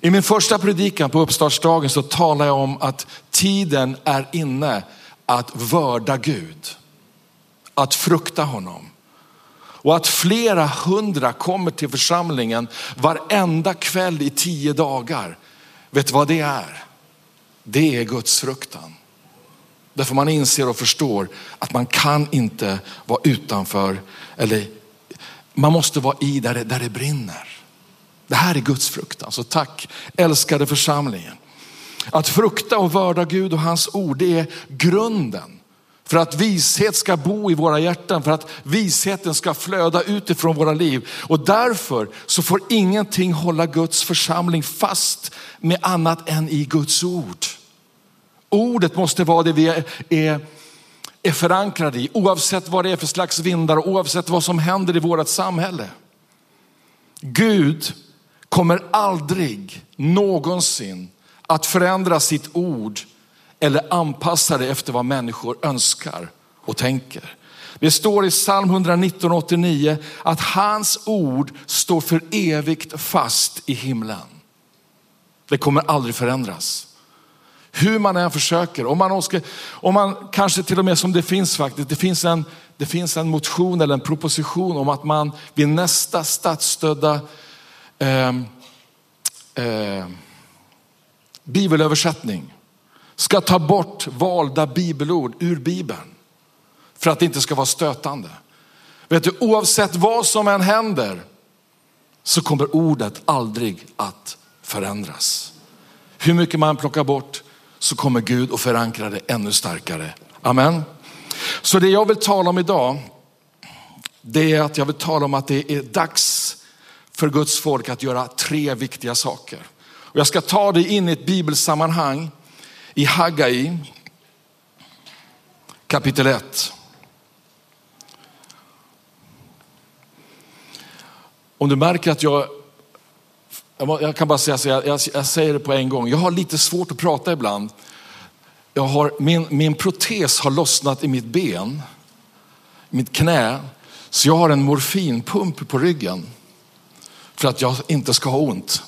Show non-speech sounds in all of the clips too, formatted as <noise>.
I min första predikan på uppstartsdagen så talar jag om att tiden är inne att vörda Gud, att frukta honom. Och att flera hundra kommer till församlingen varenda kväll i tio dagar. Vet du vad det är? Det är Guds fruktan. Därför man inser och förstår att man kan inte vara utanför, eller man måste vara i där det, där det brinner. Det här är Guds fruktan. Så alltså. tack älskade församlingen. Att frukta och vörda Gud och hans ord, det är grunden för att vishet ska bo i våra hjärtan, för att visheten ska flöda utifrån våra liv. Och därför så får ingenting hålla Guds församling fast med annat än i Guds ord. Ordet måste vara det vi är, är, är förankrade i, oavsett vad det är för slags vindar och oavsett vad som händer i vårt samhälle. Gud kommer aldrig någonsin att förändra sitt ord eller anpassa det efter vad människor önskar och tänker. Det står i psalm 119 89 att hans ord står för evigt fast i himlen. Det kommer aldrig förändras. Hur man än försöker, om man, ska, om man kanske till och med som det finns faktiskt, det finns, en, det finns en motion eller en proposition om att man vid nästa statsstödda eh, eh, bibelöversättning ska ta bort valda bibelord ur Bibeln för att det inte ska vara stötande. Vet du, oavsett vad som än händer så kommer ordet aldrig att förändras. Hur mycket man plockar bort så kommer Gud att förankra det ännu starkare. Amen. Så det jag vill tala om idag, det är att jag vill tala om att det är dags för Guds folk att göra tre viktiga saker. Och jag ska ta dig in i ett bibelsammanhang i Hagai kapitel 1. Om du märker att jag, jag kan bara säga så, jag, jag, jag, säger det på en gång. Jag har lite svårt att prata ibland. Jag har, min, min protes har lossnat i mitt ben, mitt knä. Så jag har en morfinpump på ryggen för att jag inte ska ha ont.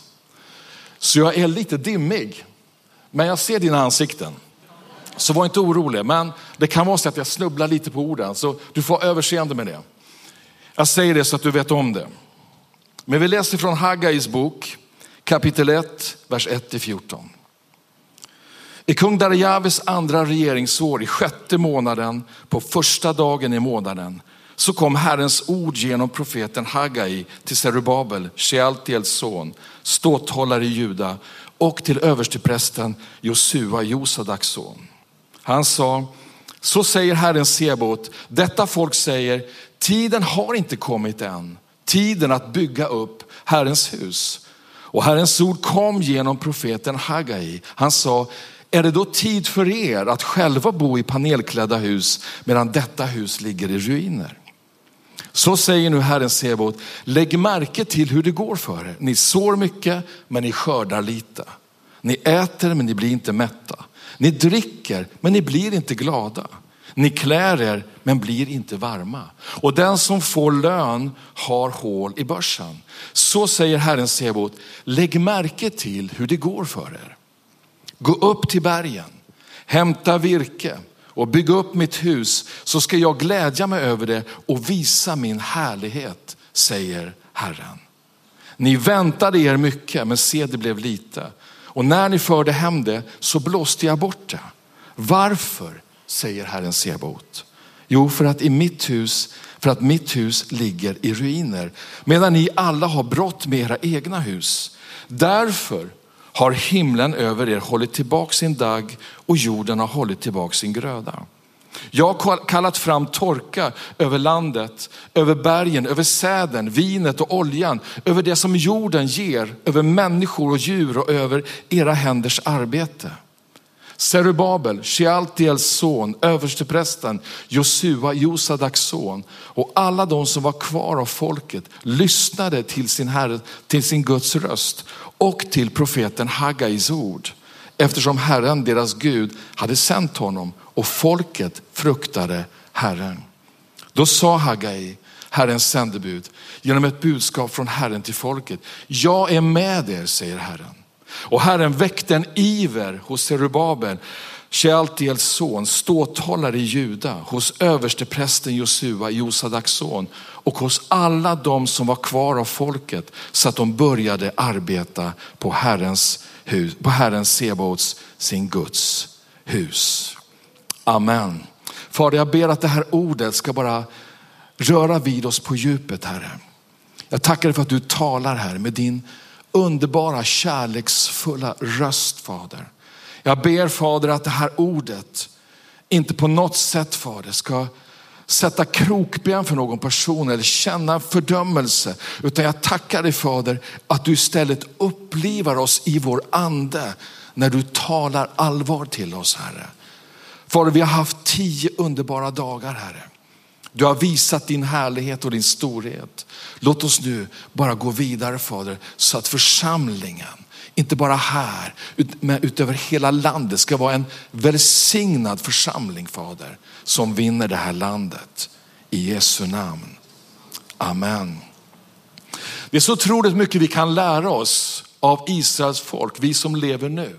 Så jag är lite dimmig. Men jag ser dina ansikten. Så var inte orolig, men det kan vara så att jag snubblar lite på orden, så du får överseende med det. Jag säger det så att du vet om det. Men vi läser från Haggais bok, kapitel 1, vers 1-14. I kung Darjaves andra regeringsår, i sjätte månaden, på första dagen i månaden, så kom Herrens ord genom profeten Hagai till Zerubabel, Shealtiels son, ståthållare i Juda och till översteprästen Josua, Josadaks son. Han sa, så säger Herren Sebot, detta folk säger, tiden har inte kommit än, tiden att bygga upp Herrens hus. Och Herrens ord kom genom profeten Hagai. Han sa, är det då tid för er att själva bo i panelklädda hus medan detta hus ligger i ruiner? Så säger nu Herren Sebot, lägg märke till hur det går för er. Ni sår mycket, men ni skördar lite. Ni äter, men ni blir inte mätta. Ni dricker, men ni blir inte glada. Ni klär er, men blir inte varma. Och den som får lön har hål i börsen. Så säger Herren Sebot, lägg märke till hur det går för er. Gå upp till bergen, hämta virke och bygga upp mitt hus så ska jag glädja mig över det och visa min härlighet, säger Herren. Ni väntade er mycket, men se det blev lite. Och när ni förde hem det så blåste jag bort det. Varför, säger Herren Sebaot. Jo, för att i mitt hus, för att mitt hus ligger i ruiner, medan ni alla har brott med era egna hus. Därför har himlen över er hållit tillbaka sin dagg och jorden har hållit tillbaka sin gröda. Jag har kallat fram torka över landet, över bergen, över säden, vinet och oljan, över det som jorden ger, över människor och djur och över era händers arbete. Serubabel, Shealtiels son, översteprästen, Josua, Josadaks son och alla de som var kvar av folket lyssnade till sin, herre, till sin Guds röst och till profeten Haggais ord eftersom Herren, deras Gud, hade sänt honom och folket fruktade Herren. Då sa Hagai, Herrens sändebud, genom ett budskap från Herren till folket. Jag är med er, säger Herren. Och Herren väckte en iver hos Zerubabel, Shealtiels son, ståthållare i Juda, hos översteprästen Josua, Josadaks son och hos alla de som var kvar av folket så att de började arbeta på Herrens hus, på Herrens Sebaots, sin Guds hus. Amen. Fader, jag ber att det här ordet ska bara röra vid oss på djupet, Herre. Jag tackar dig för att du talar här med din underbara kärleksfulla röst, Fader. Jag ber Fader att det här ordet inte på något sätt, Fader, ska sätta krokben för någon person eller känna fördömelse. Utan jag tackar dig Fader att du istället upplivar oss i vår ande när du talar allvar till oss Herre. Fader, vi har haft tio underbara dagar Herre. Du har visat din härlighet och din storhet. Låt oss nu bara gå vidare Fader så att församlingen, inte bara här, men utöver hela landet ska vara en välsignad församling Fader som vinner det här landet. I Jesu namn. Amen. Det är så otroligt mycket vi kan lära oss av Israels folk, vi som lever nu.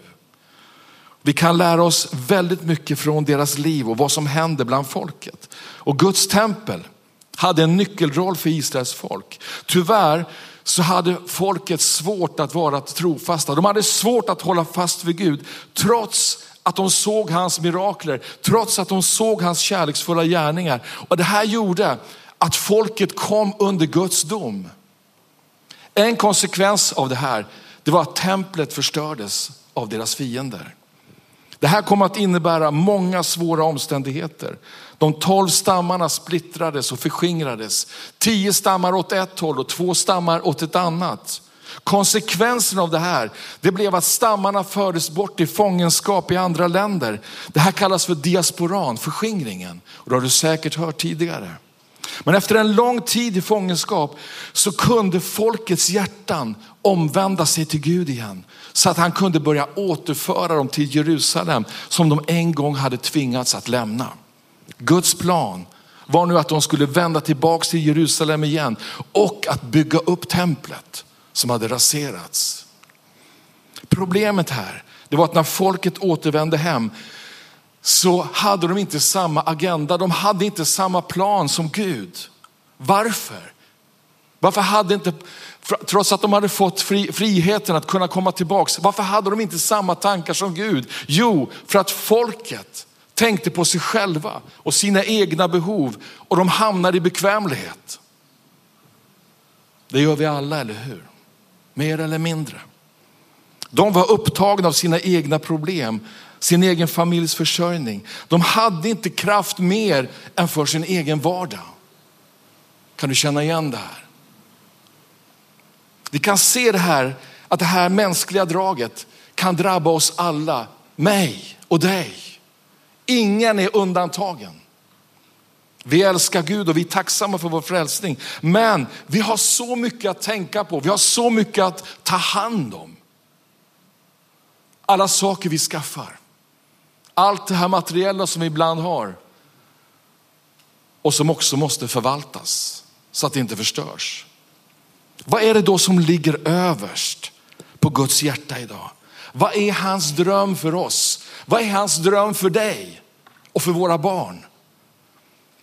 Vi kan lära oss väldigt mycket från deras liv och vad som händer bland folket. Och Guds tempel hade en nyckelroll för Israels folk. Tyvärr så hade folket svårt att vara trofasta. De hade svårt att hålla fast vid Gud trots att de såg hans mirakler, trots att de såg hans kärleksfulla gärningar. Och det här gjorde att folket kom under Guds dom. En konsekvens av det här, det var att templet förstördes av deras fiender. Det här kommer att innebära många svåra omständigheter. De tolv stammarna splittrades och förskingrades. Tio stammar åt ett håll och två stammar åt ett annat. Konsekvensen av det här, det blev att stammarna fördes bort i fångenskap i andra länder. Det här kallas för diasporan, förskingringen. Och det har du säkert hört tidigare. Men efter en lång tid i fångenskap så kunde folkets hjärtan omvända sig till Gud igen. Så att han kunde börja återföra dem till Jerusalem som de en gång hade tvingats att lämna. Guds plan var nu att de skulle vända tillbaka till Jerusalem igen och att bygga upp templet som hade raserats. Problemet här, det var att när folket återvände hem så hade de inte samma agenda, de hade inte samma plan som Gud. Varför? Varför hade inte, trots att de hade fått fri, friheten att kunna komma tillbaks, varför hade de inte samma tankar som Gud? Jo, för att folket tänkte på sig själva och sina egna behov och de hamnade i bekvämlighet. Det gör vi alla, eller hur? Mer eller mindre. De var upptagna av sina egna problem, sin egen familjs försörjning. De hade inte kraft mer än för sin egen vardag. Kan du känna igen det här? Vi kan se det här, att det här mänskliga draget kan drabba oss alla, mig och dig. Ingen är undantagen. Vi älskar Gud och vi är tacksamma för vår frälsning. Men vi har så mycket att tänka på, vi har så mycket att ta hand om. Alla saker vi skaffar, allt det här materiella som vi ibland har och som också måste förvaltas så att det inte förstörs. Vad är det då som ligger överst på Guds hjärta idag? Vad är hans dröm för oss? Vad är hans dröm för dig och för våra barn?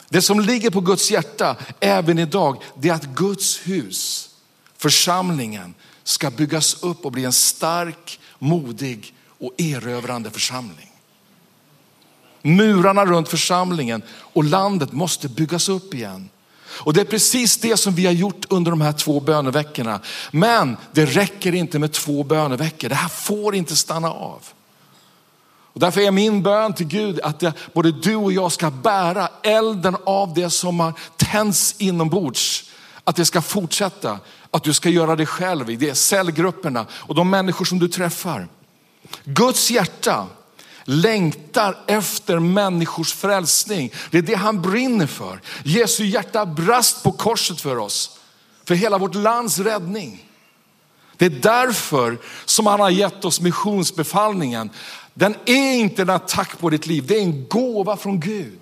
Det som ligger på Guds hjärta även idag, det är att Guds hus, församlingen, ska byggas upp och bli en stark, modig och erövrande församling. Murarna runt församlingen och landet måste byggas upp igen. Och det är precis det som vi har gjort under de här två böneveckorna. Men det räcker inte med två böneveckor. Det här får inte stanna av. Och därför är min bön till Gud att jag, både du och jag ska bära elden av det som har tänts inombords. Att det ska fortsätta, att du ska göra det själv i det cellgrupperna och de människor som du träffar. Guds hjärta längtar efter människors frälsning. Det är det han brinner för. Jesu hjärta brast på korset för oss, för hela vårt lands räddning. Det är därför som han har gett oss missionsbefallningen. Den är inte en attack på ditt liv, det är en gåva från Gud.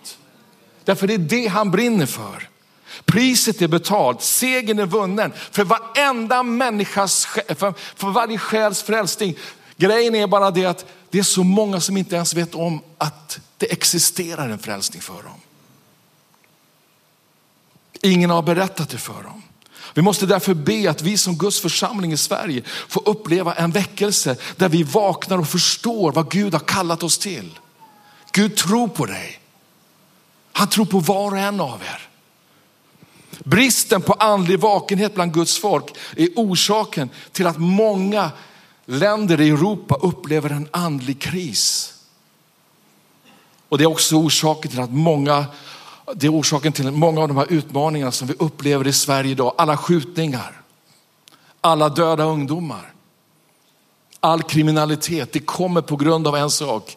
Därför det är det han brinner för. Priset är betalt, segern är vunnen för varenda människas, för, för varje själs frälsning. Grejen är bara det att det är så många som inte ens vet om att det existerar en frälsning för dem. Ingen har berättat det för dem. Vi måste därför be att vi som Guds församling i Sverige får uppleva en väckelse där vi vaknar och förstår vad Gud har kallat oss till. Gud tror på dig. Han tror på var och en av er. Bristen på andlig vakenhet bland Guds folk är orsaken till att många länder i Europa upplever en andlig kris. Och det är också orsaken till att många det är orsaken till många av de här utmaningarna som vi upplever i Sverige idag. Alla skjutningar, alla döda ungdomar, all kriminalitet. Det kommer på grund av en sak,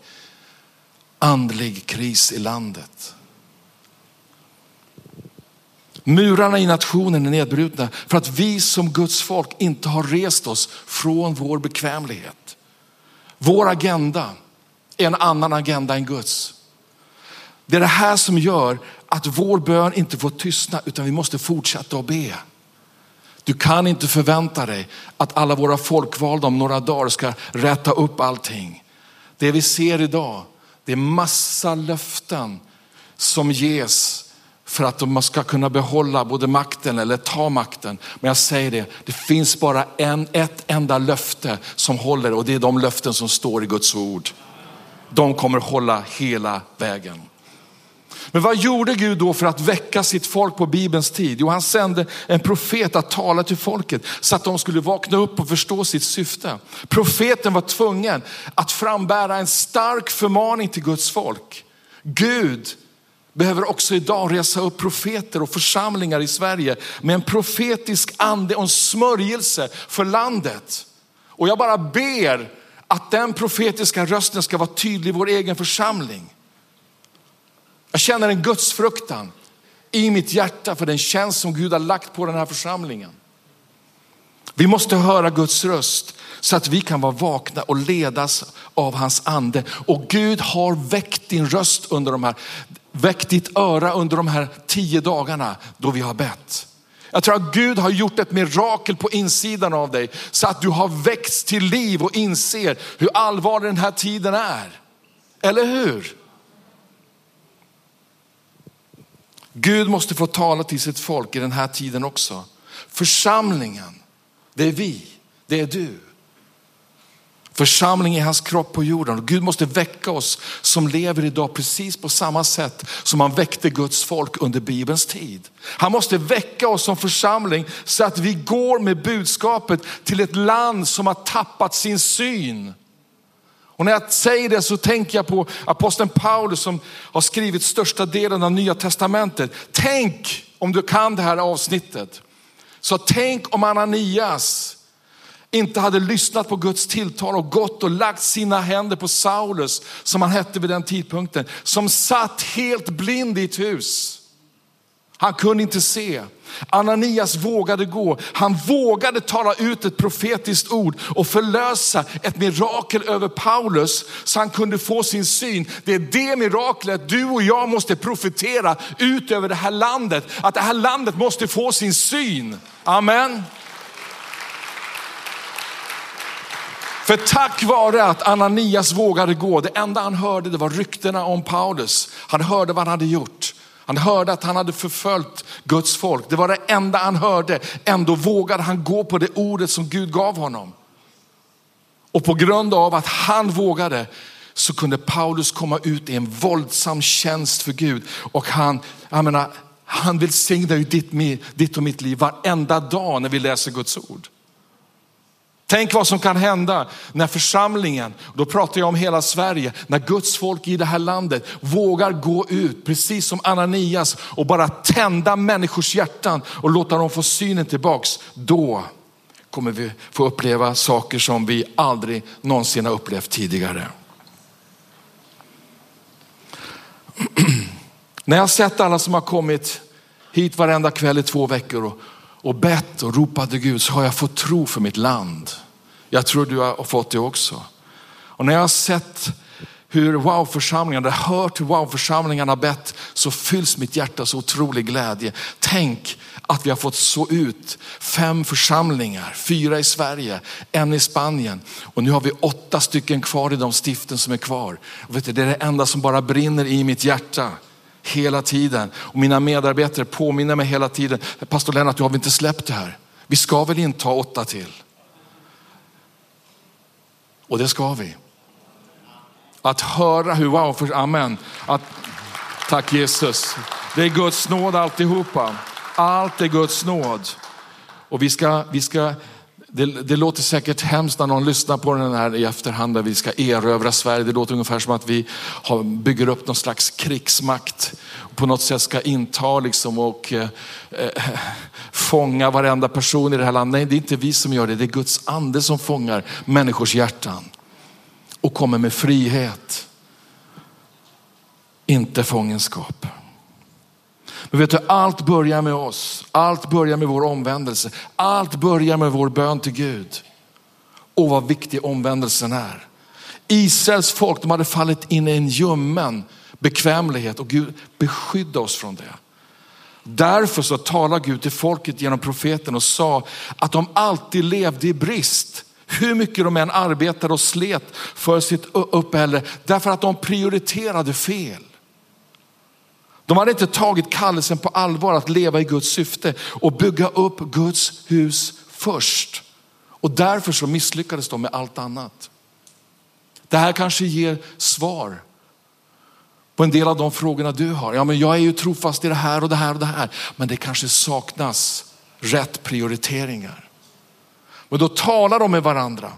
andlig kris i landet. Murarna i nationen är nedbrutna för att vi som Guds folk inte har rest oss från vår bekvämlighet. Vår agenda är en annan agenda än Guds. Det är det här som gör att vår bön inte får tystna utan vi måste fortsätta att be. Du kan inte förvänta dig att alla våra folkvalda om några dagar ska rätta upp allting. Det vi ser idag, det är massa löften som ges för att man ska kunna behålla både makten eller ta makten. Men jag säger det, det finns bara en, ett enda löfte som håller och det är de löften som står i Guds ord. De kommer hålla hela vägen. Men vad gjorde Gud då för att väcka sitt folk på Bibelns tid? Jo, han sände en profet att tala till folket så att de skulle vakna upp och förstå sitt syfte. Profeten var tvungen att frambära en stark förmaning till Guds folk. Gud behöver också idag resa upp profeter och församlingar i Sverige med en profetisk ande och en smörjelse för landet. Och jag bara ber att den profetiska rösten ska vara tydlig i vår egen församling. Jag känner en gudsfruktan i mitt hjärta för den tjänst som Gud har lagt på den här församlingen. Vi måste höra Guds röst så att vi kan vara vakna och ledas av hans ande. Och Gud har väckt din röst under de här, Väck ditt öra under de här tio dagarna då vi har bett. Jag tror att Gud har gjort ett mirakel på insidan av dig så att du har väckts till liv och inser hur allvarlig den här tiden är. Eller hur? Gud måste få tala till sitt folk i den här tiden också. Församlingen, det är vi, det är du. Församling är hans kropp på jorden och Gud måste väcka oss som lever idag precis på samma sätt som han väckte Guds folk under Bibelns tid. Han måste väcka oss som församling så att vi går med budskapet till ett land som har tappat sin syn. Och när jag säger det så tänker jag på aposteln Paulus som har skrivit största delen av nya testamentet. Tänk om du kan det här avsnittet. Så tänk om Ananias inte hade lyssnat på Guds tilltal och gått och lagt sina händer på Saulus, som han hette vid den tidpunkten, som satt helt blind i ett hus. Han kunde inte se. Ananias vågade gå. Han vågade tala ut ett profetiskt ord och förlösa ett mirakel över Paulus så han kunde få sin syn. Det är det miraklet du och jag måste profetera ut över det här landet. Att det här landet måste få sin syn. Amen. För tack vare att Ananias vågade gå, det enda han hörde det var ryktena om Paulus. Han hörde vad han hade gjort. Han hörde att han hade förföljt Guds folk. Det var det enda han hörde. Ändå vågade han gå på det ordet som Gud gav honom. Och på grund av att han vågade så kunde Paulus komma ut i en våldsam tjänst för Gud. Och han, jag menar, han välsignar ju ditt, ditt och mitt liv varenda dag när vi läser Guds ord. Tänk vad som kan hända när församlingen, då pratar jag om hela Sverige, när Guds folk i det här landet vågar gå ut, precis som Ananias, och bara tända människors hjärtan och låta dem få synen tillbaks. Då kommer vi få uppleva saker som vi aldrig någonsin har upplevt tidigare. <clears throat> när jag har sett alla som har kommit hit varenda kväll i två veckor och bett och ropat till Gud så har jag fått tro för mitt land. Jag tror du har fått det också. Och när jag har sett hur wow-församlingarna, hört hur wow-församlingarna bett, så fylls mitt hjärta så otrolig glädje. Tänk att vi har fått så ut fem församlingar, fyra i Sverige, en i Spanien och nu har vi åtta stycken kvar i de stiften som är kvar. Och vet du, det är det enda som bara brinner i mitt hjärta hela tiden. Och mina medarbetare påminner mig hela tiden, pastor Lennart, du har vi inte släppt det här? Vi ska väl inte ha åtta till? Och det ska vi. Att höra hur, wow, för, amen. Att, tack Jesus. Det är Guds nåd alltihopa. Allt är Guds nåd. Och vi ska, vi ska det, det, låter säkert hemskt när någon lyssnar på den här i efterhand där vi ska erövra Sverige. Det låter ungefär som att vi har, bygger upp någon slags krigsmakt. På något sätt ska inta liksom och eh, eh, fånga varenda person i det här landet. Nej, det är inte vi som gör det. Det är Guds ande som fångar människors hjärtan och kommer med frihet. Inte fångenskap. Men vet du, allt börjar med oss. Allt börjar med vår omvändelse. Allt börjar med vår bön till Gud. Och vad viktig omvändelsen är. Israels folk de hade fallit in i en ljummen bekvämlighet och Gud beskydda oss från det. Därför så talade Gud till folket genom profeten och sa att de alltid levde i brist. Hur mycket de än arbetade och slet för sitt uppehälle. Därför att de prioriterade fel. De hade inte tagit kallelsen på allvar att leva i Guds syfte och bygga upp Guds hus först. Och därför så misslyckades de med allt annat. Det här kanske ger svar på en del av de frågorna du har. Ja, men jag är ju trofast i det här och det här och det här. Men det kanske saknas rätt prioriteringar. Men då talar de med varandra,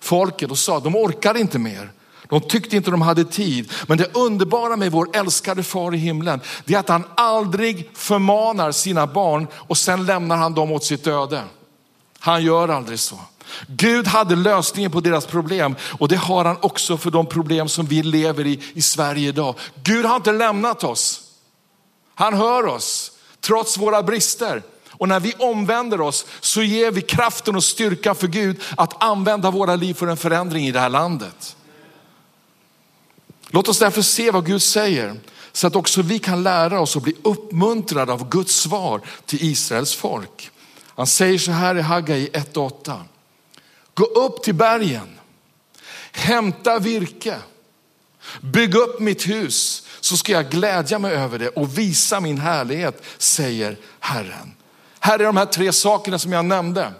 folket, och sa att de orkar inte mer. De tyckte inte de hade tid. Men det underbara med vår älskade far i himlen, det är att han aldrig förmanar sina barn och sen lämnar han dem åt sitt öde. Han gör aldrig så. Gud hade lösningen på deras problem och det har han också för de problem som vi lever i i Sverige idag. Gud har inte lämnat oss. Han hör oss trots våra brister. Och när vi omvänder oss så ger vi kraften och styrkan för Gud att använda våra liv för en förändring i det här landet. Låt oss därför se vad Gud säger så att också vi kan lära oss och bli uppmuntrade av Guds svar till Israels folk. Han säger så här i Haggai 1.8. Gå upp till bergen, hämta virke, bygg upp mitt hus så ska jag glädja mig över det och visa min härlighet, säger Herren. Här är de här tre sakerna som jag nämnde.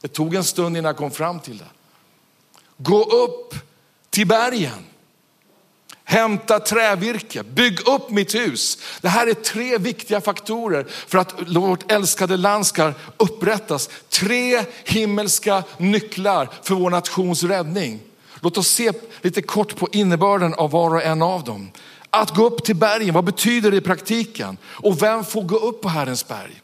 Det tog en stund innan jag kom fram till det. Gå upp till bergen. Hämta trävirke, bygg upp mitt hus. Det här är tre viktiga faktorer för att vårt älskade land ska upprättas. Tre himmelska nycklar för vår nations räddning. Låt oss se lite kort på innebörden av var och en av dem. Att gå upp till bergen, vad betyder det i praktiken? Och vem får gå upp på Herrens berg?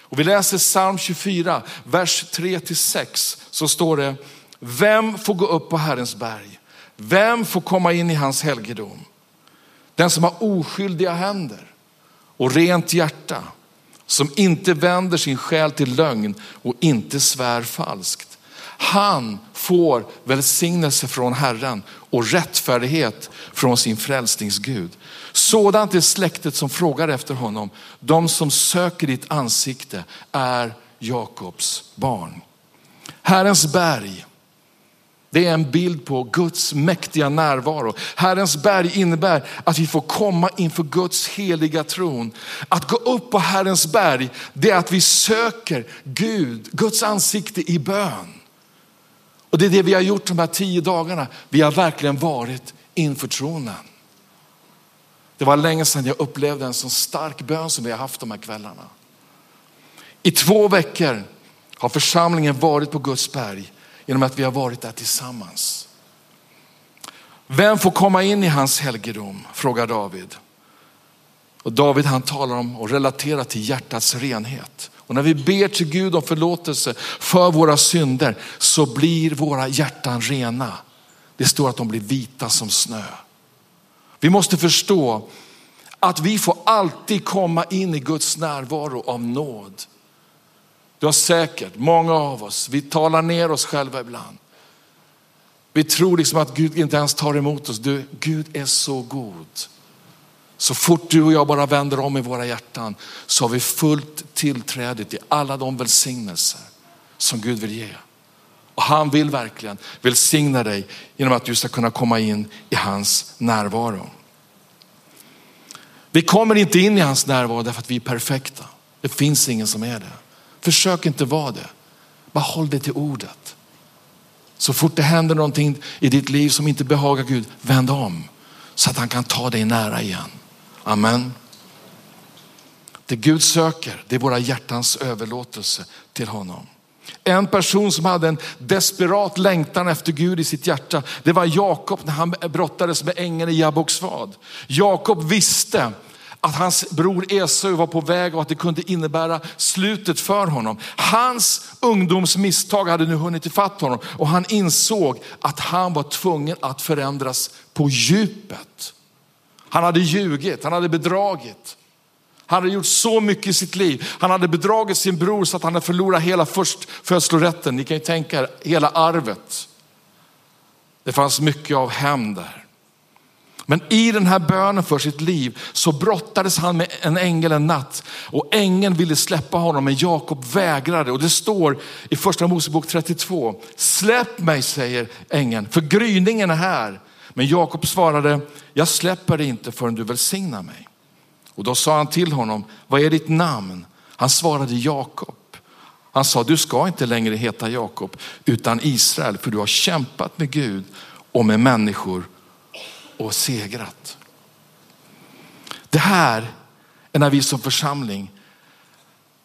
Och vi läser psalm 24, vers 3 6 så står det, vem får gå upp på Herrens berg? Vem får komma in i hans helgedom? Den som har oskyldiga händer och rent hjärta, som inte vänder sin själ till lögn och inte svär falskt. Han får välsignelse från Herren och rättfärdighet från sin frälsningsgud. Sådant är släktet som frågar efter honom. De som söker ditt ansikte är Jakobs barn. Herrens berg det är en bild på Guds mäktiga närvaro. Herrens berg innebär att vi får komma inför Guds heliga tron. Att gå upp på Herrens berg, det är att vi söker Gud, Guds ansikte i bön. Och det är det vi har gjort de här tio dagarna. Vi har verkligen varit inför tronen. Det var länge sedan jag upplevde en så stark bön som vi har haft de här kvällarna. I två veckor har församlingen varit på Guds berg genom att vi har varit där tillsammans. Vem får komma in i hans helgedom? frågar David. Och David han talar om och relaterar till hjärtats renhet. Och när vi ber till Gud om förlåtelse för våra synder så blir våra hjärtan rena. Det står att de blir vita som snö. Vi måste förstå att vi får alltid komma in i Guds närvaro av nåd. Du har säkert, många av oss, vi talar ner oss själva ibland. Vi tror liksom att Gud inte ens tar emot oss. Du, Gud är så god. Så fort du och jag bara vänder om i våra hjärtan så har vi fullt tillträde till alla de välsignelser som Gud vill ge. Och han vill verkligen välsigna dig genom att du ska kunna komma in i hans närvaro. Vi kommer inte in i hans närvaro därför att vi är perfekta. Det finns ingen som är det. Försök inte vara det. Bara håll dig till ordet. Så fort det händer någonting i ditt liv som inte behagar Gud, vänd om så att han kan ta dig nära igen. Amen. Det Gud söker, det är våra hjärtans överlåtelse till honom. En person som hade en desperat längtan efter Gud i sitt hjärta, det var Jakob när han brottades med ängeln i Jabboksvad. Jakob visste att hans bror Esau var på väg och att det kunde innebära slutet för honom. Hans ungdomsmisstag hade nu hunnit ifatt honom och han insåg att han var tvungen att förändras på djupet. Han hade ljugit, han hade bedragit. Han hade gjort så mycket i sitt liv. Han hade bedragit sin bror så att han hade förlorat hela förstfödslorätten. Ni kan ju tänka er, hela arvet. Det fanns mycket av hämnd där. Men i den här bönen för sitt liv så brottades han med en ängel en natt och ängeln ville släppa honom men Jakob vägrade och det står i första Mosebok 32. Släpp mig säger ängeln för gryningen är här. Men Jakob svarade, jag släpper dig inte förrän du välsignar mig. Och då sa han till honom, vad är ditt namn? Han svarade Jakob. Han sa, du ska inte längre heta Jakob utan Israel, för du har kämpat med Gud och med människor och segrat. Det här är när vi som församling,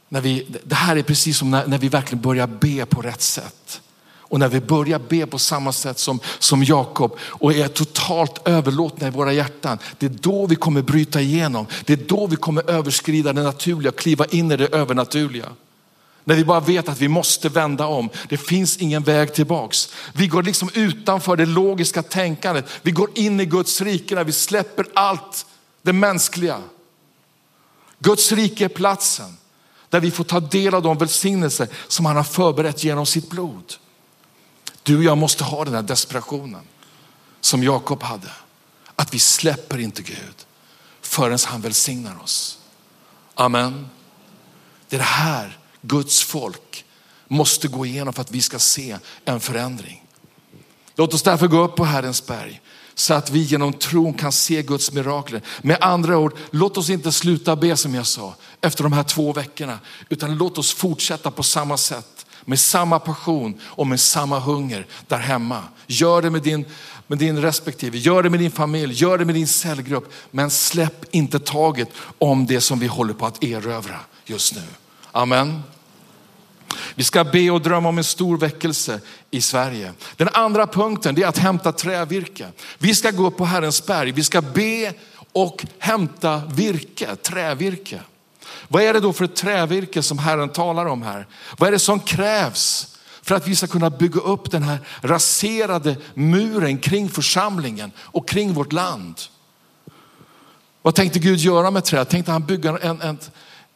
när vi, det här är precis som när, när vi verkligen börjar be på rätt sätt. Och när vi börjar be på samma sätt som, som Jakob och är totalt överlåtna i våra hjärtan, det är då vi kommer bryta igenom. Det är då vi kommer överskrida det naturliga, och kliva in i det övernaturliga. När vi bara vet att vi måste vända om. Det finns ingen väg tillbaks. Vi går liksom utanför det logiska tänkandet. Vi går in i Guds rike när vi släpper allt det mänskliga. Guds rike är platsen där vi får ta del av de välsignelser som han har förberett genom sitt blod. Du och jag måste ha den här desperationen som Jakob hade. Att vi släpper inte Gud förrän han välsignar oss. Amen. Det är det här Guds folk måste gå igenom för att vi ska se en förändring. Låt oss därför gå upp på Herrens berg så att vi genom tron kan se Guds mirakler. Med andra ord, låt oss inte sluta be som jag sa efter de här två veckorna, utan låt oss fortsätta på samma sätt med samma passion och med samma hunger där hemma. Gör det med din, med din respektive, gör det med din familj, gör det med din cellgrupp. Men släpp inte taget om det som vi håller på att erövra just nu. Amen. Vi ska be och drömma om en stor väckelse i Sverige. Den andra punkten är att hämta trävirke. Vi ska gå upp på Herrens berg, vi ska be och hämta virke, trävirke. Vad är det då för ett trävirke som Herren talar om här? Vad är det som krävs för att vi ska kunna bygga upp den här raserade muren kring församlingen och kring vårt land? Vad tänkte Gud göra med träd? Tänkte han bygga en, en,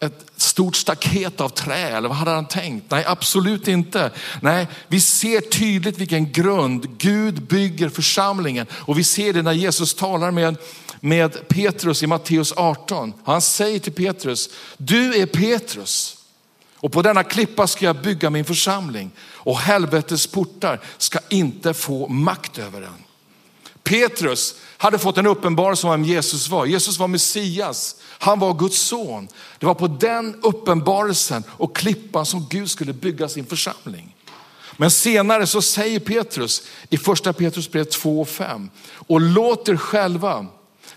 ett stort staket av trä eller vad hade han tänkt? Nej, absolut inte. Nej, vi ser tydligt vilken grund Gud bygger församlingen och vi ser det när Jesus talar med med Petrus i Matteus 18. Han säger till Petrus, du är Petrus och på denna klippa ska jag bygga min församling och helvetets portar ska inte få makt över den. Petrus hade fått en uppenbarelse om vem Jesus var. Jesus var Messias, han var Guds son. Det var på den uppenbarelsen och klippan som Gud skulle bygga sin församling. Men senare så säger Petrus i första Petrus brev 2 och 5 och låter själva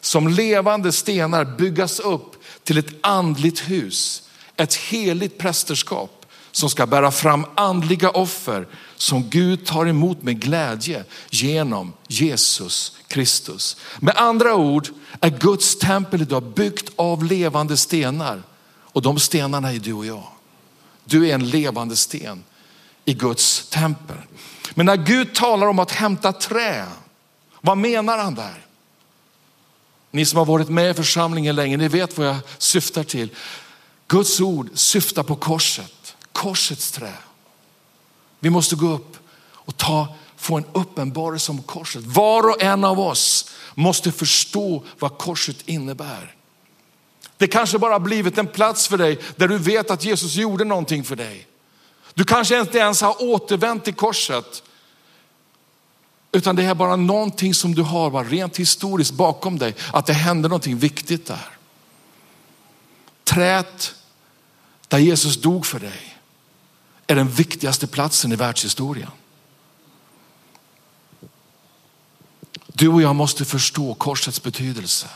som levande stenar byggas upp till ett andligt hus, ett heligt prästerskap som ska bära fram andliga offer som Gud tar emot med glädje genom Jesus Kristus. Med andra ord är Guds tempel idag byggt av levande stenar och de stenarna är du och jag. Du är en levande sten i Guds tempel. Men när Gud talar om att hämta trä, vad menar han där? Ni som har varit med i församlingen länge, ni vet vad jag syftar till. Guds ord syftar på korset, korsets trä. Vi måste gå upp och ta få en uppenbarelse om korset. Var och en av oss måste förstå vad korset innebär. Det kanske bara blivit en plats för dig där du vet att Jesus gjorde någonting för dig. Du kanske inte ens har återvänt till korset. Utan det är bara någonting som du har bara rent historiskt bakom dig. Att det hände någonting viktigt där. Trät där Jesus dog för dig är den viktigaste platsen i världshistorien. Du och jag måste förstå korsets betydelse.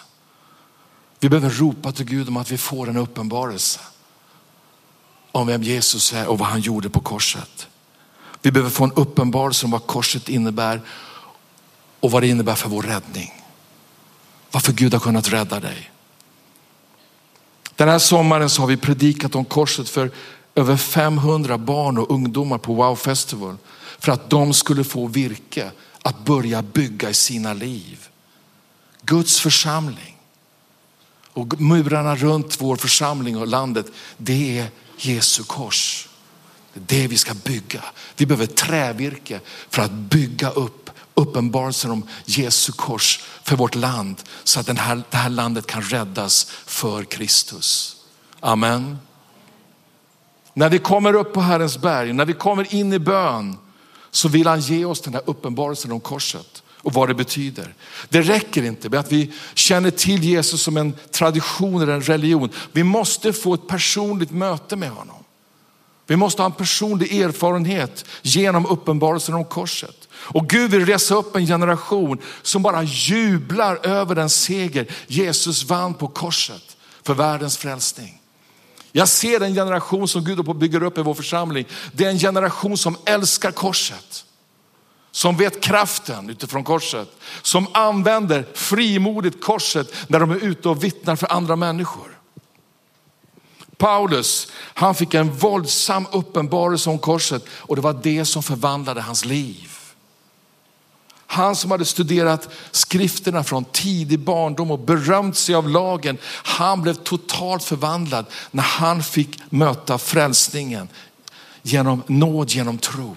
Vi behöver ropa till Gud om att vi får en uppenbarelse om vem Jesus är och vad han gjorde på korset. Vi behöver få en uppenbarelse om vad korset innebär och vad det innebär för vår räddning. Varför Gud har kunnat rädda dig. Den här sommaren så har vi predikat om korset för över 500 barn och ungdomar på Wow Festival för att de skulle få virke att börja bygga i sina liv. Guds församling och murarna runt vår församling och landet, det är Jesu kors. Det är det vi ska bygga. Vi behöver trävirke för att bygga upp uppenbarelsen om Jesu kors för vårt land så att den här, det här landet kan räddas för Kristus. Amen. När vi kommer upp på Herrens berg, när vi kommer in i bön så vill han ge oss den här uppenbarelsen om korset och vad det betyder. Det räcker inte med att vi känner till Jesus som en tradition eller en religion. Vi måste få ett personligt möte med honom. Vi måste ha en personlig erfarenhet genom uppenbarelsen om korset. Och Gud vill resa upp en generation som bara jublar över den seger Jesus vann på korset för världens frälsning. Jag ser en generation som Gud bygger upp i vår församling. Det är en generation som älskar korset. Som vet kraften utifrån korset. Som använder frimodigt korset när de är ute och vittnar för andra människor. Paulus, han fick en våldsam uppenbarelse om korset och det var det som förvandlade hans liv. Han som hade studerat skrifterna från tidig barndom och berömt sig av lagen, han blev totalt förvandlad när han fick möta frälsningen genom nåd, genom tro.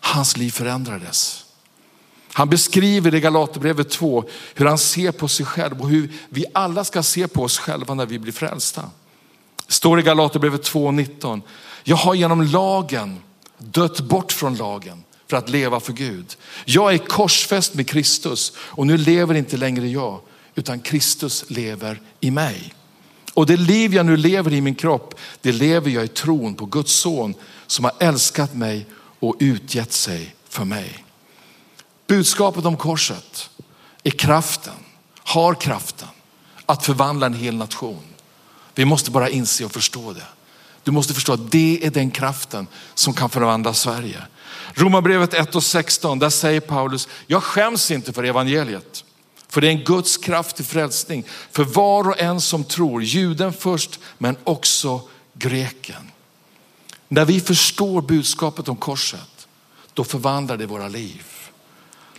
Hans liv förändrades. Han beskriver i Galaterbrevet 2 hur han ser på sig själv och hur vi alla ska se på oss själva när vi blir frälsta. Det står i Galaterbrevet 2.19. Jag har genom lagen dött bort från lagen för att leva för Gud. Jag är korsfäst med Kristus och nu lever inte längre jag utan Kristus lever i mig. Och det liv jag nu lever i min kropp, det lever jag i tron på Guds son som har älskat mig och utgett sig för mig. Budskapet om korset är kraften, har kraften att förvandla en hel nation. Vi måste bara inse och förstå det. Du måste förstå att det är den kraften som kan förvandla Sverige. Romarbrevet 1 och 16, där säger Paulus, jag skäms inte för evangeliet. För det är en Guds kraft till frälsning för var och en som tror, juden först men också greken. När vi förstår budskapet om korset, då förvandlar det våra liv.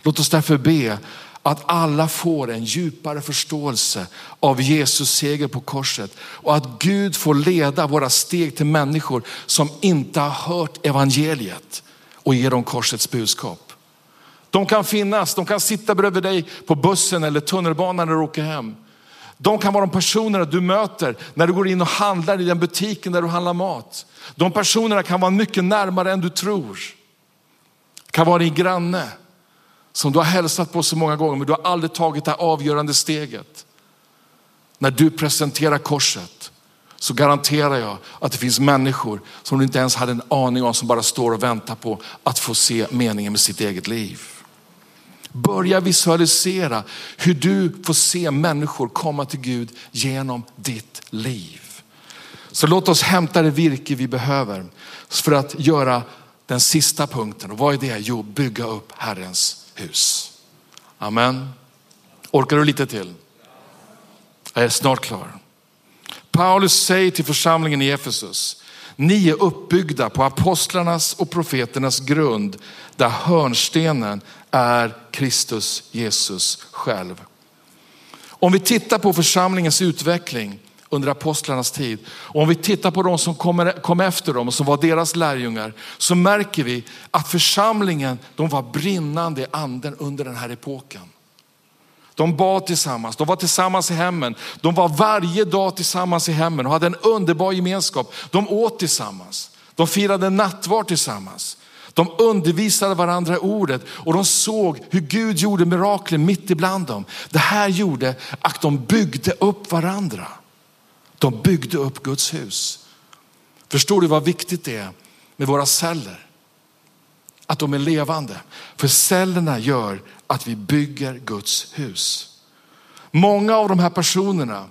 Låt oss därför be att alla får en djupare förståelse av Jesus seger på korset och att Gud får leda våra steg till människor som inte har hört evangeliet och ge dem korsets budskap. De kan finnas, de kan sitta bredvid dig på bussen eller tunnelbanan när du åker hem. De kan vara de personerna du möter när du går in och handlar i den butiken där du handlar mat. De personerna kan vara mycket närmare än du tror. Det kan vara din granne som du har hälsat på så många gånger men du har aldrig tagit det avgörande steget. När du presenterar korset så garanterar jag att det finns människor som du inte ens hade en aning om som bara står och väntar på att få se meningen med sitt eget liv. Börja visualisera hur du får se människor komma till Gud genom ditt liv. Så låt oss hämta det virke vi behöver för att göra den sista punkten. Och vad är det? Jo, bygga upp Herrens hus. Amen. Orkar du lite till? Jag är snart klar. Paulus säger till församlingen i Efesus, ni är uppbyggda på apostlarnas och profeternas grund där hörnstenen är Kristus Jesus själv. Om vi tittar på församlingens utveckling under apostlarnas tid. Och om vi tittar på de som kom, efter dem och som var deras lärjungar så märker vi att församlingen, de var brinnande i anden under den här epoken. De bad tillsammans, de var tillsammans i hemmen. De var varje dag tillsammans i hemmen och hade en underbar gemenskap. De åt tillsammans, de firade nattvard tillsammans. De undervisade varandra i ordet och de såg hur Gud gjorde mirakler mitt ibland dem. Det här gjorde att de byggde upp varandra. De byggde upp Guds hus. Förstår du vad viktigt det är med våra celler? Att de är levande. För cellerna gör att vi bygger Guds hus. Många av de här personerna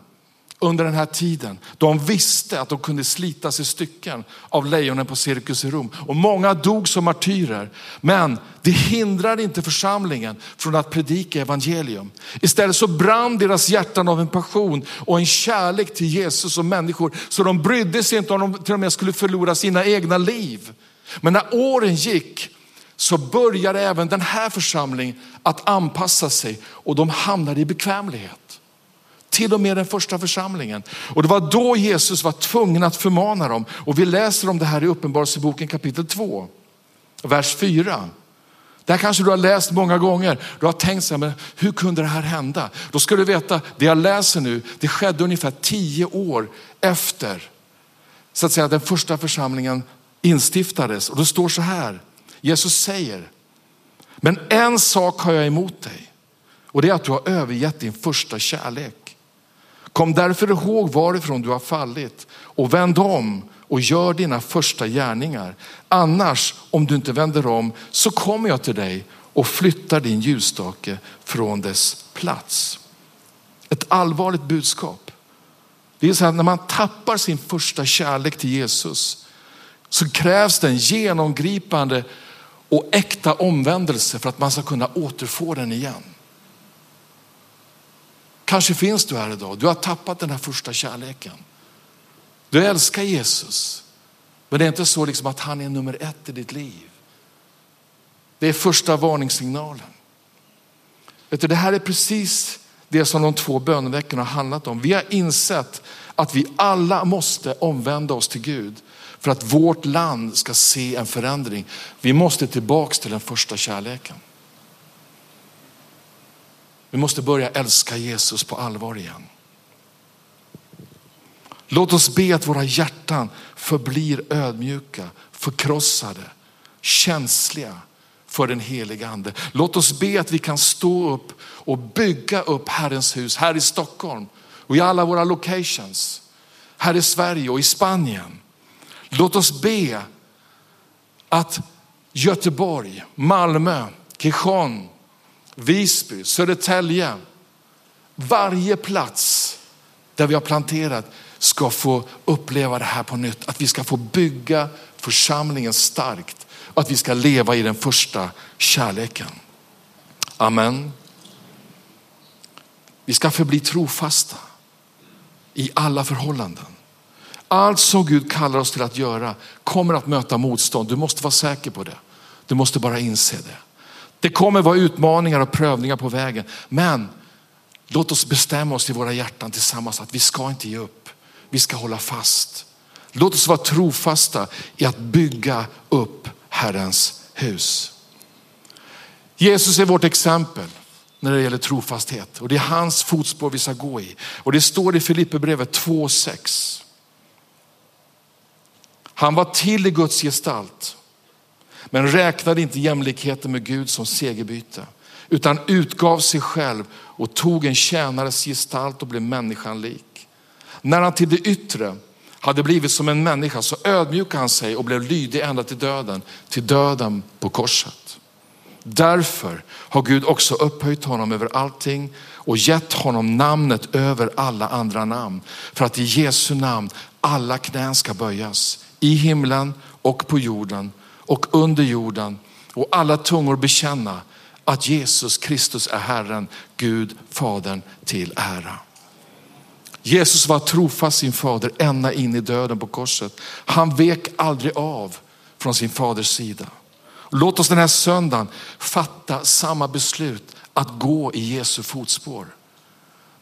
under den här tiden. De visste att de kunde slitas i stycken av lejonen på Cirkus i Rom. Och många dog som martyrer. Men det hindrade inte församlingen från att predika evangelium. Istället så brann deras hjärtan av en passion och en kärlek till Jesus och människor. Så de brydde sig inte om de till och med skulle förlora sina egna liv. Men när åren gick så började även den här församlingen att anpassa sig och de hamnade i bekvämlighet till och med den första församlingen. Och det var då Jesus var tvungen att förmana dem. Och vi läser om det här i Uppenbarelseboken kapitel 2, vers 4. Det här kanske du har läst många gånger. Du har tänkt så här, men hur kunde det här hända? Då ska du veta, det jag läser nu, det skedde ungefär tio år efter så att säga, den första församlingen instiftades. Och det står så här, Jesus säger, men en sak har jag emot dig och det är att du har övergett din första kärlek. Kom därför ihåg varifrån du har fallit och vänd om och gör dina första gärningar. Annars, om du inte vänder om, så kommer jag till dig och flyttar din ljusstake från dess plats. Ett allvarligt budskap. Det är så att när man tappar sin första kärlek till Jesus så krävs det en genomgripande och äkta omvändelse för att man ska kunna återfå den igen. Kanske finns du här idag, du har tappat den här första kärleken. Du älskar Jesus, men det är inte så liksom att han är nummer ett i ditt liv. Det är första varningssignalen. Vet du, det här är precis det som de två böneveckorna har handlat om. Vi har insett att vi alla måste omvända oss till Gud för att vårt land ska se en förändring. Vi måste tillbaks till den första kärleken. Vi måste börja älska Jesus på allvar igen. Låt oss be att våra hjärtan förblir ödmjuka, förkrossade, känsliga för den heliga ande. Låt oss be att vi kan stå upp och bygga upp Herrens hus här i Stockholm och i alla våra locations. Här i Sverige och i Spanien. Låt oss be att Göteborg, Malmö, Gijon, Visby, Södertälje. Varje plats där vi har planterat ska få uppleva det här på nytt. Att vi ska få bygga församlingen starkt och att vi ska leva i den första kärleken. Amen. Vi ska förbli trofasta i alla förhållanden. Allt som Gud kallar oss till att göra kommer att möta motstånd. Du måste vara säker på det. Du måste bara inse det. Det kommer vara utmaningar och prövningar på vägen. Men låt oss bestämma oss i våra hjärtan tillsammans att vi ska inte ge upp. Vi ska hålla fast. Låt oss vara trofasta i att bygga upp Herrens hus. Jesus är vårt exempel när det gäller trofasthet och det är hans fotspår vi ska gå i. Och det står i Filipperbrevet 2.6. Han var till i Guds gestalt men räknade inte jämlikheten med Gud som segerbyte, utan utgav sig själv och tog en tjänares gestalt och blev människan lik. När han till det yttre hade blivit som en människa så ödmjukade han sig och blev lydig ända till döden, till döden på korset. Därför har Gud också upphöjt honom över allting och gett honom namnet över alla andra namn. För att i Jesu namn alla knän ska böjas i himlen och på jorden och under jorden och alla tungor bekänna att Jesus Kristus är Herren, Gud, Fadern till ära. Jesus var trofast sin fader ända in i döden på korset. Han vek aldrig av från sin faders sida. Låt oss den här söndagen fatta samma beslut att gå i Jesu fotspår.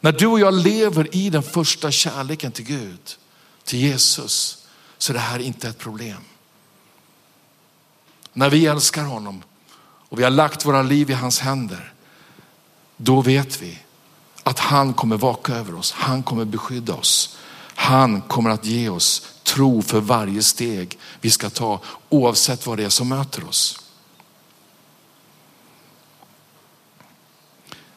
När du och jag lever i den första kärleken till Gud, till Jesus, så är det här inte ett problem. När vi älskar honom och vi har lagt våra liv i hans händer, då vet vi att han kommer vaka över oss. Han kommer beskydda oss. Han kommer att ge oss tro för varje steg vi ska ta oavsett vad det är som möter oss.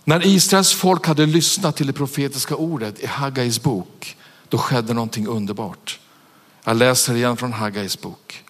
När Israels folk hade lyssnat till det profetiska ordet i Haggais bok, då skedde någonting underbart. Jag läser igen från Haggais bok.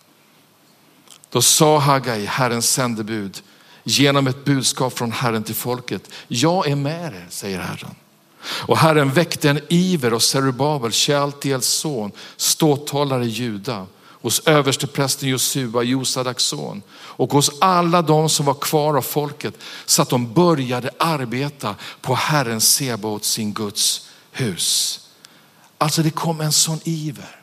Då sa Hagai, Herrens sändebud, genom ett budskap från Herren till folket. Jag är med er, säger Herren. Och Herren väckte en iver och Zerubabel, Shealtiels son, ståthållare i Juda, hos översteprästen Josua, Josadaks son och hos alla de som var kvar av folket så att de började arbeta på Herren Sebaot, sin Guds hus. Alltså det kom en sån iver.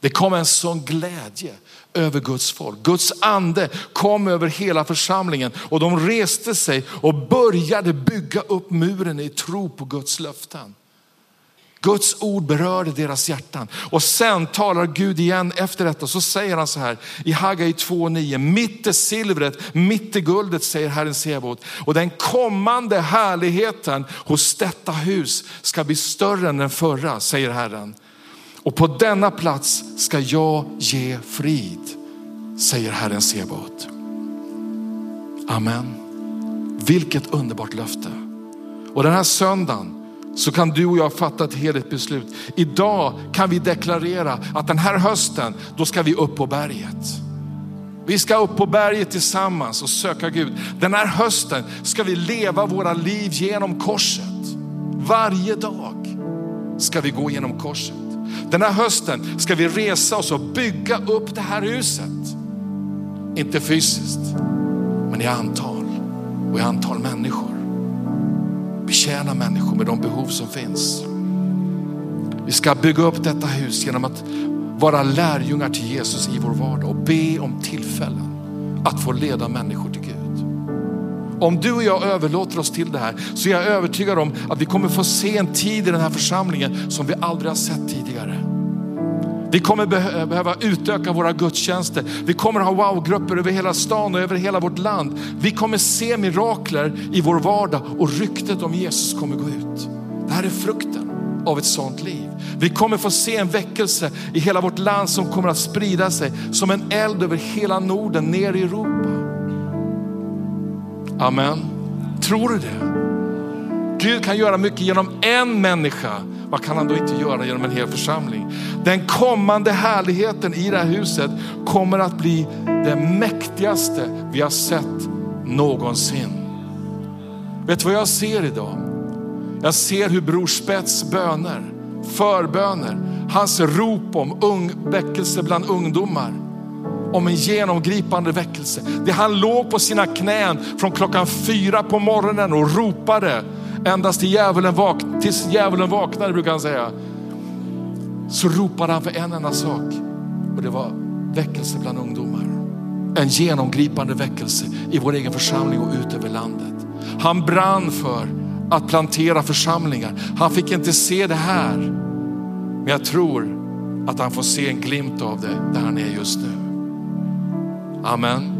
Det kom en sån glädje över Guds folk. Guds ande kom över hela församlingen och de reste sig och började bygga upp muren i tro på Guds löften. Guds ord berörde deras hjärtan. Och sen talar Gud igen efter detta. Så säger han så här i Hagai 2.9. Mitt i silvret, mitt i guldet säger Herren Sebot. Och den kommande härligheten hos detta hus ska bli större än den förra säger Herren. Och på denna plats ska jag ge frid, säger Herren Sebaot. Amen. Vilket underbart löfte. Och den här söndagen så kan du och jag fatta ett heligt beslut. Idag kan vi deklarera att den här hösten, då ska vi upp på berget. Vi ska upp på berget tillsammans och söka Gud. Den här hösten ska vi leva våra liv genom korset. Varje dag ska vi gå genom korset. Den här hösten ska vi resa oss och bygga upp det här huset. Inte fysiskt, men i antal och i antal människor. Betjäna människor med de behov som finns. Vi ska bygga upp detta hus genom att vara lärjungar till Jesus i vår vardag och be om tillfällen att få leda människor till Gud. Om du och jag överlåter oss till det här så är jag övertygad om att vi kommer få se en tid i den här församlingen som vi aldrig har sett tidigare. Vi kommer eh, behöva utöka våra gudstjänster. Vi kommer ha wow-grupper över hela stan och över hela vårt land. Vi kommer se mirakler i vår vardag och ryktet om Jesus kommer gå ut. Det här är frukten av ett sånt liv. Vi kommer få se en väckelse i hela vårt land som kommer att sprida sig som en eld över hela Norden ner i Europa. Amen. Tror du det? Gud kan göra mycket genom en människa. Vad kan han då inte göra genom en hel församling? Den kommande härligheten i det här huset kommer att bli det mäktigaste vi har sett någonsin. Vet du vad jag ser idag? Jag ser hur Bror Spets böner, förböner, hans rop om ung, väckelse bland ungdomar om en genomgripande väckelse. Det han låg på sina knän från klockan fyra på morgonen och ropade endast till djävulen vak tills djävulen vaknade brukar han säga. Så ropade han för en enda sak och det var väckelse bland ungdomar. En genomgripande väckelse i vår egen församling och ut över landet. Han brann för att plantera församlingar. Han fick inte se det här, men jag tror att han får se en glimt av det där han är just nu. Amen.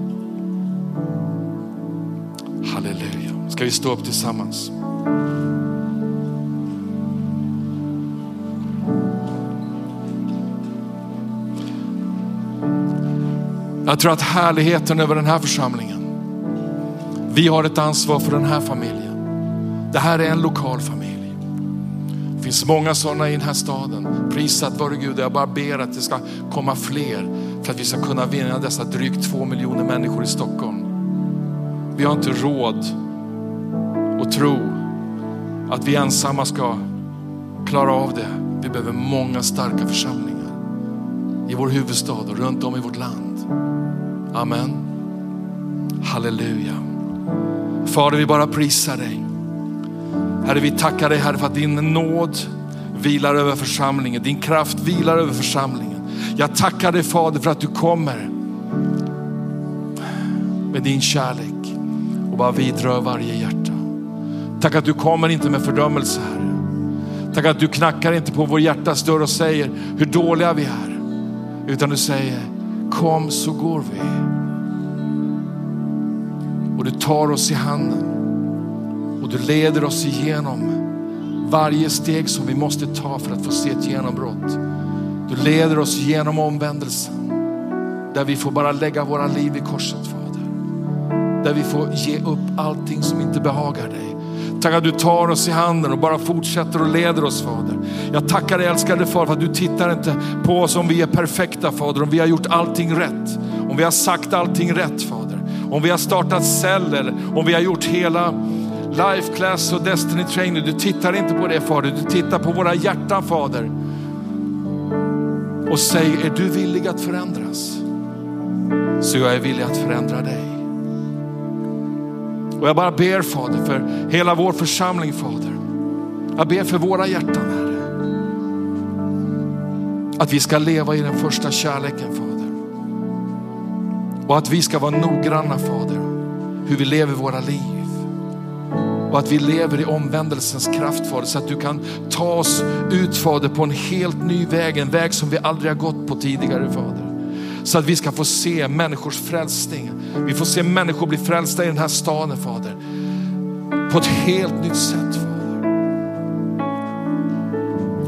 Halleluja. Ska vi stå upp tillsammans? Jag tror att härligheten över den här församlingen, vi har ett ansvar för den här familjen. Det här är en lokal familj. Det finns många sådana i den här staden. Prisat vare Gud, jag bara ber att det ska komma fler för att vi ska kunna vinna dessa drygt två miljoner människor i Stockholm. Vi har inte råd att tro att vi ensamma ska klara av det. Vi behöver många starka församlingar i vår huvudstad och runt om i vårt land. Amen. Halleluja. Fader, vi bara prisar dig. Herre, vi tackar dig Herre för att din nåd vilar över församlingen. Din kraft vilar över församlingen. Jag tackar dig Fader för att du kommer med din kärlek och bara vidrör varje hjärta. Tack att du kommer inte med fördömelse Herre, Tack att du knackar inte på vår hjärtas dörr och säger hur dåliga vi är. Utan du säger kom så går vi. Och du tar oss i handen och du leder oss igenom varje steg som vi måste ta för att få se ett genombrott. Du leder oss genom omvändelsen där vi får bara lägga våra liv i korset Fader. Där vi får ge upp allting som inte behagar dig. Tack att du tar oss i handen och bara fortsätter och leder oss Fader. Jag tackar dig älskade Far för att du tittar inte på oss om vi är perfekta Fader, om vi har gjort allting rätt. Om vi har sagt allting rätt Fader. Om vi har startat celler, om vi har gjort hela Life Class och Destiny Training. Du tittar inte på det Fader, du tittar på våra hjärtan Fader. Och säg, är du villig att förändras? Så jag är villig att förändra dig. Och jag bara ber Fader för hela vår församling Fader. Jag ber för våra hjärtan Herre. Att vi ska leva i den första kärleken Fader. Och att vi ska vara noggranna Fader. Hur vi lever våra liv. Och att vi lever i omvändelsens kraft Fader så att du kan ta oss ut Fader på en helt ny väg. En väg som vi aldrig har gått på tidigare Fader. Så att vi ska få se människors frälsning. Vi får se människor bli frälsta i den här staden Fader. På ett helt nytt sätt Fader.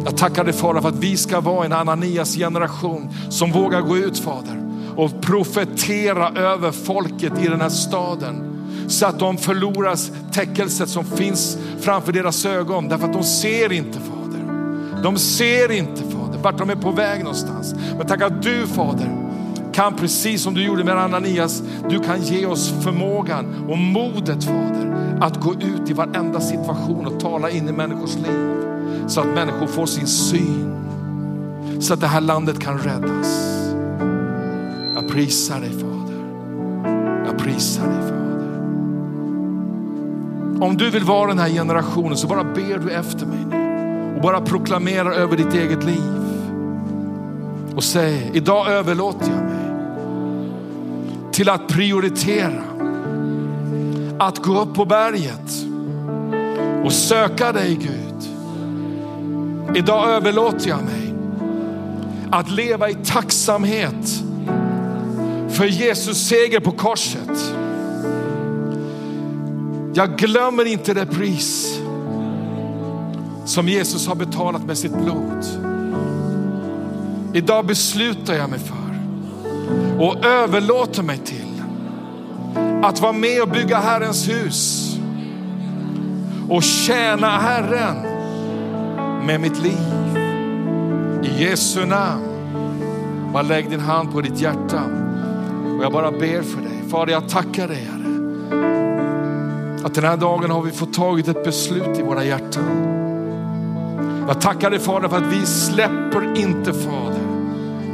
Jag tackar dig Fader för att vi ska vara en Ananias generation som vågar gå ut Fader och profetera över folket i den här staden. Så att de förlorar täckelset som finns framför deras ögon. Därför att de ser inte Fader. De ser inte Fader vart de är på väg någonstans. Men tack att du Fader kan precis som du gjorde med Ananias, du kan ge oss förmågan och modet Fader att gå ut i varenda situation och tala in i människors liv. Så att människor får sin syn. Så att det här landet kan räddas. Jag prisar dig Fader. Jag prisar dig Fader. Om du vill vara den här generationen så bara ber du efter mig nu. Och bara proklamerar över ditt eget liv. Och säg, idag överlåter jag mig till att prioritera. Att gå upp på berget och söka dig Gud. Idag överlåter jag mig att leva i tacksamhet för Jesus seger på korset. Jag glömmer inte det pris som Jesus har betalat med sitt blod. Idag beslutar jag mig för och överlåter mig till att vara med och bygga Herrens hus och tjäna Herren med mitt liv. I Jesu namn. Bara lägg din hand på ditt hjärta och jag bara ber för dig. Fader, jag tackar dig Herre. Att den här dagen har vi fått tagit ett beslut i våra hjärtan. Jag tackar dig Fader för att vi släpper inte Fader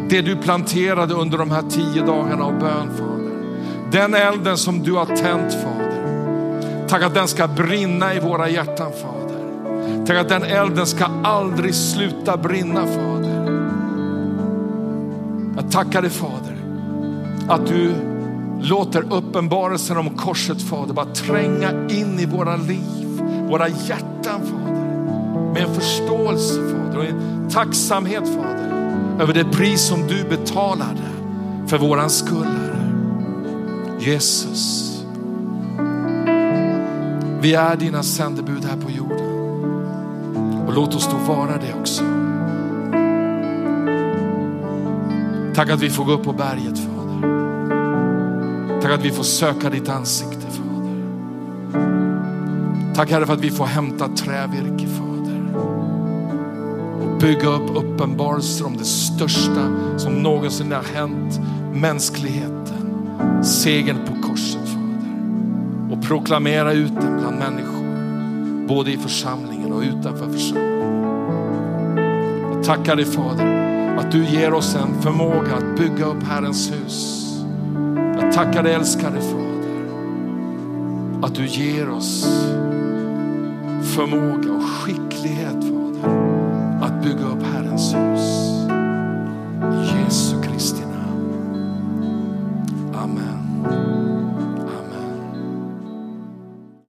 det du planterade under de här tio dagarna av bön Fader. Den elden som du har tänt Fader. Tack att den ska brinna i våra hjärtan Fader. Tack att den elden ska aldrig sluta brinna Fader. Jag tackar dig Fader att du låter uppenbarelsen om korset Fader bara tränga in i våra liv, våra hjärtan Fader. Med en förståelse Fader och en tacksamhet Fader över det pris som du betalade för våran skull. Herre. Jesus. Vi är dina sändebud här på jorden. Och låt oss då vara det också. Tack att vi får gå upp på berget Fader. Tack att vi får söka ditt ansikte Fader. Tack Herre för att vi får hämta trävirke Fader bygga upp uppenbarelser om det största som någonsin har hänt mänskligheten. Segern på korset Fader. Och proklamera ut den bland människor. Både i församlingen och utanför församlingen. Jag tackar dig Fader att du ger oss en förmåga att bygga upp Herrens hus. Tackar dig älskade Fader att du ger oss förmåga och skicklighet